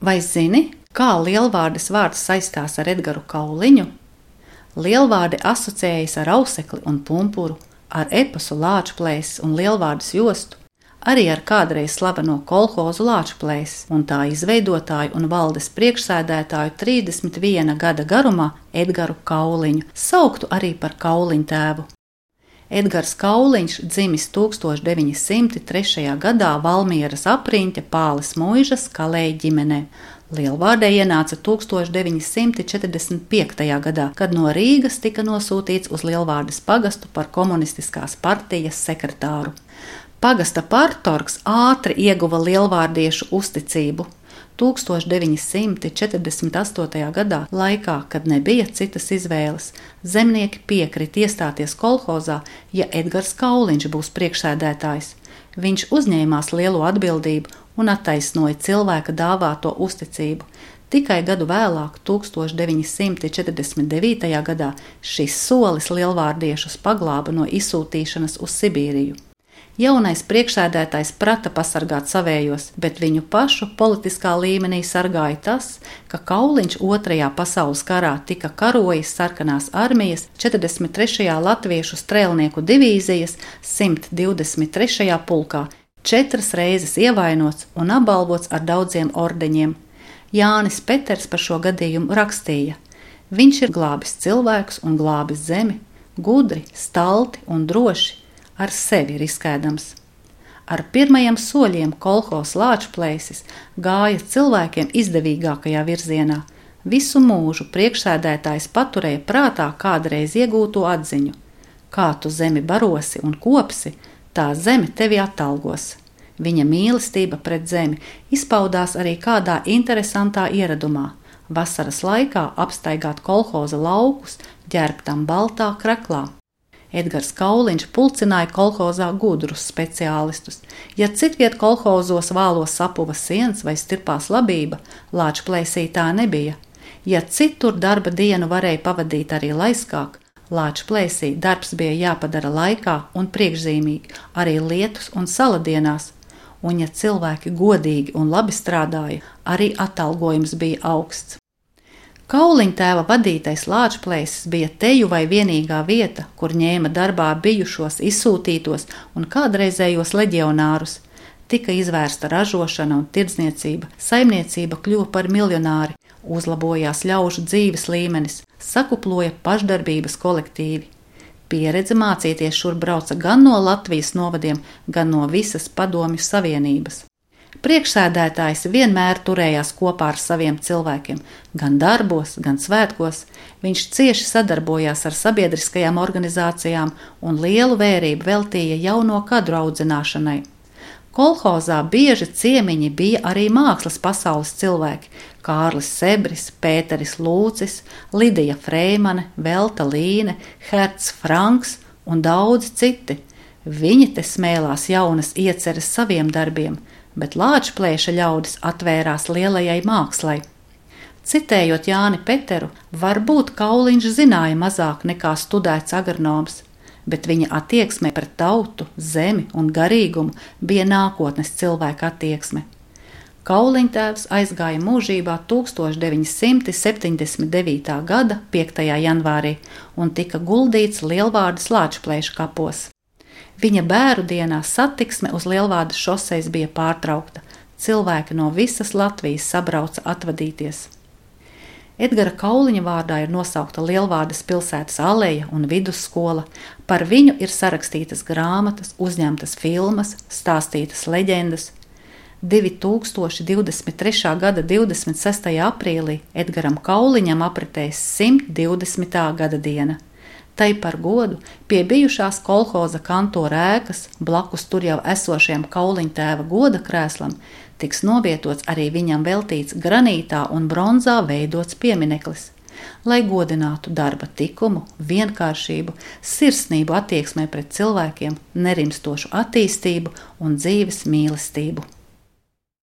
Vai zini, kā lielvārdes vārds saistās ar Edgars Kauliņu? Lielvārdi asociējas ar ausekli un pumpuru, ar epasu lāčplēs un lielvārdas jostu, arī ar kādreiz slaveno kolhozu lāčplēs un tā izveidotāju un valdes priekšsēdētāju 31 gada garumā Edgars Kauliņu, sauktu arī par Kauliņu tēvu. Edgars Kauliņš dzimis 1903. gadā Valmieras apriņķa Pāles mūžas kalēja ģimenē. Lielvārdē ienāca 1945. gadā, kad no Rīgas tika nosūtīts uz Lielvārdes pagastu par komunistiskās partijas sekretāru. Pagasta partorgs ātri ieguva lielvārdiešu uzticību. 1948. gadā, laikā, kad nebija citas izvēles, zemnieki piekrita iestāties kolhozā, ja Edgars Kauliņš būs priekšsēdētājs. Viņš uzņēmās lielo atbildību un attaisnoja cilvēka dāvāto uzticību. Tikai gadu vēlāk, 1949. gadā, šis solis lielvārdiešus paglāba no izsūtīšanas uz Sibīriju. Jaunais priekšsēdētājs prata pasargāt savējos, bet viņu pašu politiskā līmenī sargāja tas, ka Kauliņš otrajā pasaules karā tika karojis sarkanās armijas 43. latviešu strēlnieku divīzijas 123. pulkā, četras reizes ievainots un apbalvots ar daudziem ordeņiem. Jānis Peters par šo gadījumu rakstīja: Viņš ir glābis cilvēkus un glābis zemi, gudri, stalti un droši ar sevi riskēdams. Ar pirmajiem soļiem kolhos lāčplēsis gāja cilvēkiem izdevīgākajā virzienā. Visu mūžu priekšsēdētājs paturēja prātā kādreiz iegūto atziņu: kā tu zemi barosi un kopsi, tā zeme tevi atalgos. Viņa mīlestība pret zemi izpaudās arī kādā interesantā ieradumā - vasaras laikā apstaigāt kolhoza laukus, ģērbtam baltā kraklā. Edgars Kauliņš pulcināja kolhozā gudrus speciālistus. Ja citviet kolhozos vālos sapuva sienas vai stirpās labība, lāča plēsī tā nebija. Ja citur darba dienu varēja pavadīt arī laiskāk, lāča plēsī darbs bija jāpadara laikā un priekšzīmīgi, arī lietus un saladienās. Un ja cilvēki godīgi un labi strādāja, arī atalgojums bija augsts. Kauliņa tēva vadītais lāčplēsis bija teju vai vienīgā vieta, kur ņēma darbā bijušos izsūtītos un kādreizējos leģionārus. Tika izvērsta ražošana un tirdzniecība, saimniecība kļuva par miljonāri, uzlabojās ļaužu dzīves līmenis, sakuploja pašdarbības kolektīvi. Pieredze mācīties šur brauca gan no Latvijas novadiem, gan no visas Padomju Savienības. Priekšsēdētājs vienmēr turējās kopā ar saviem cilvēkiem, gan darbos, gan svētkos. Viņš cieši sadarbojās ar sabiedriskajām organizācijām un lielu vērību veltīja jauno kadru audzināšanai. Kolhozā bieži ciemiņi bija arī mākslas pasaules cilvēki - Kārlis Sebris, Pēteris Lūcis, Lidija Freimane, Velta Līne, Herts Franks un daudzi citi. Viņi te smēlās jaunas ieceres saviem darbiem – bet lāčplēša ļaudis atvērās lielajai mākslai. Citējot Jāni Peteru, varbūt Kauliņš zināja mazāk nekā studēts agronoms, bet viņa attieksme pret tautu, zemi un garīgumu bija nākotnes cilvēka attieksme. Kauliņtēvs aizgāja mūžībā 1979. gada 5. janvārī un tika guldīts Lielvārdas Lāčplēša kapos. Viņa bērnu dienā satiksme uz Lielvādas šoseis bija pārtraukta. Cilvēki no visas Latvijas sabrauca atvadīties. Edgara Kauliņa vārdā ir nosaukta Lielvārdas pilsētas aleja un vidusskola. Par viņu ir sarakstītas grāmatas, uzņemtas filmas, stāstītas leģendas. 2023. gada 26. aprīlī Edgaram Kauliņam apritēs 120. gada diena. Tai par godu pie bijušās kolhoza kantora ēkas, blakus tur jau esošajam kauliņtēva goda krēslam, tiks novietots arī viņam veltīts granītā un bronzā veidots piemineklis. Lai godinātu darba likumu, vienkāršību, sirsnību attieksmē pret cilvēkiem, nerimstošu attīstību un dzīves mīlestību.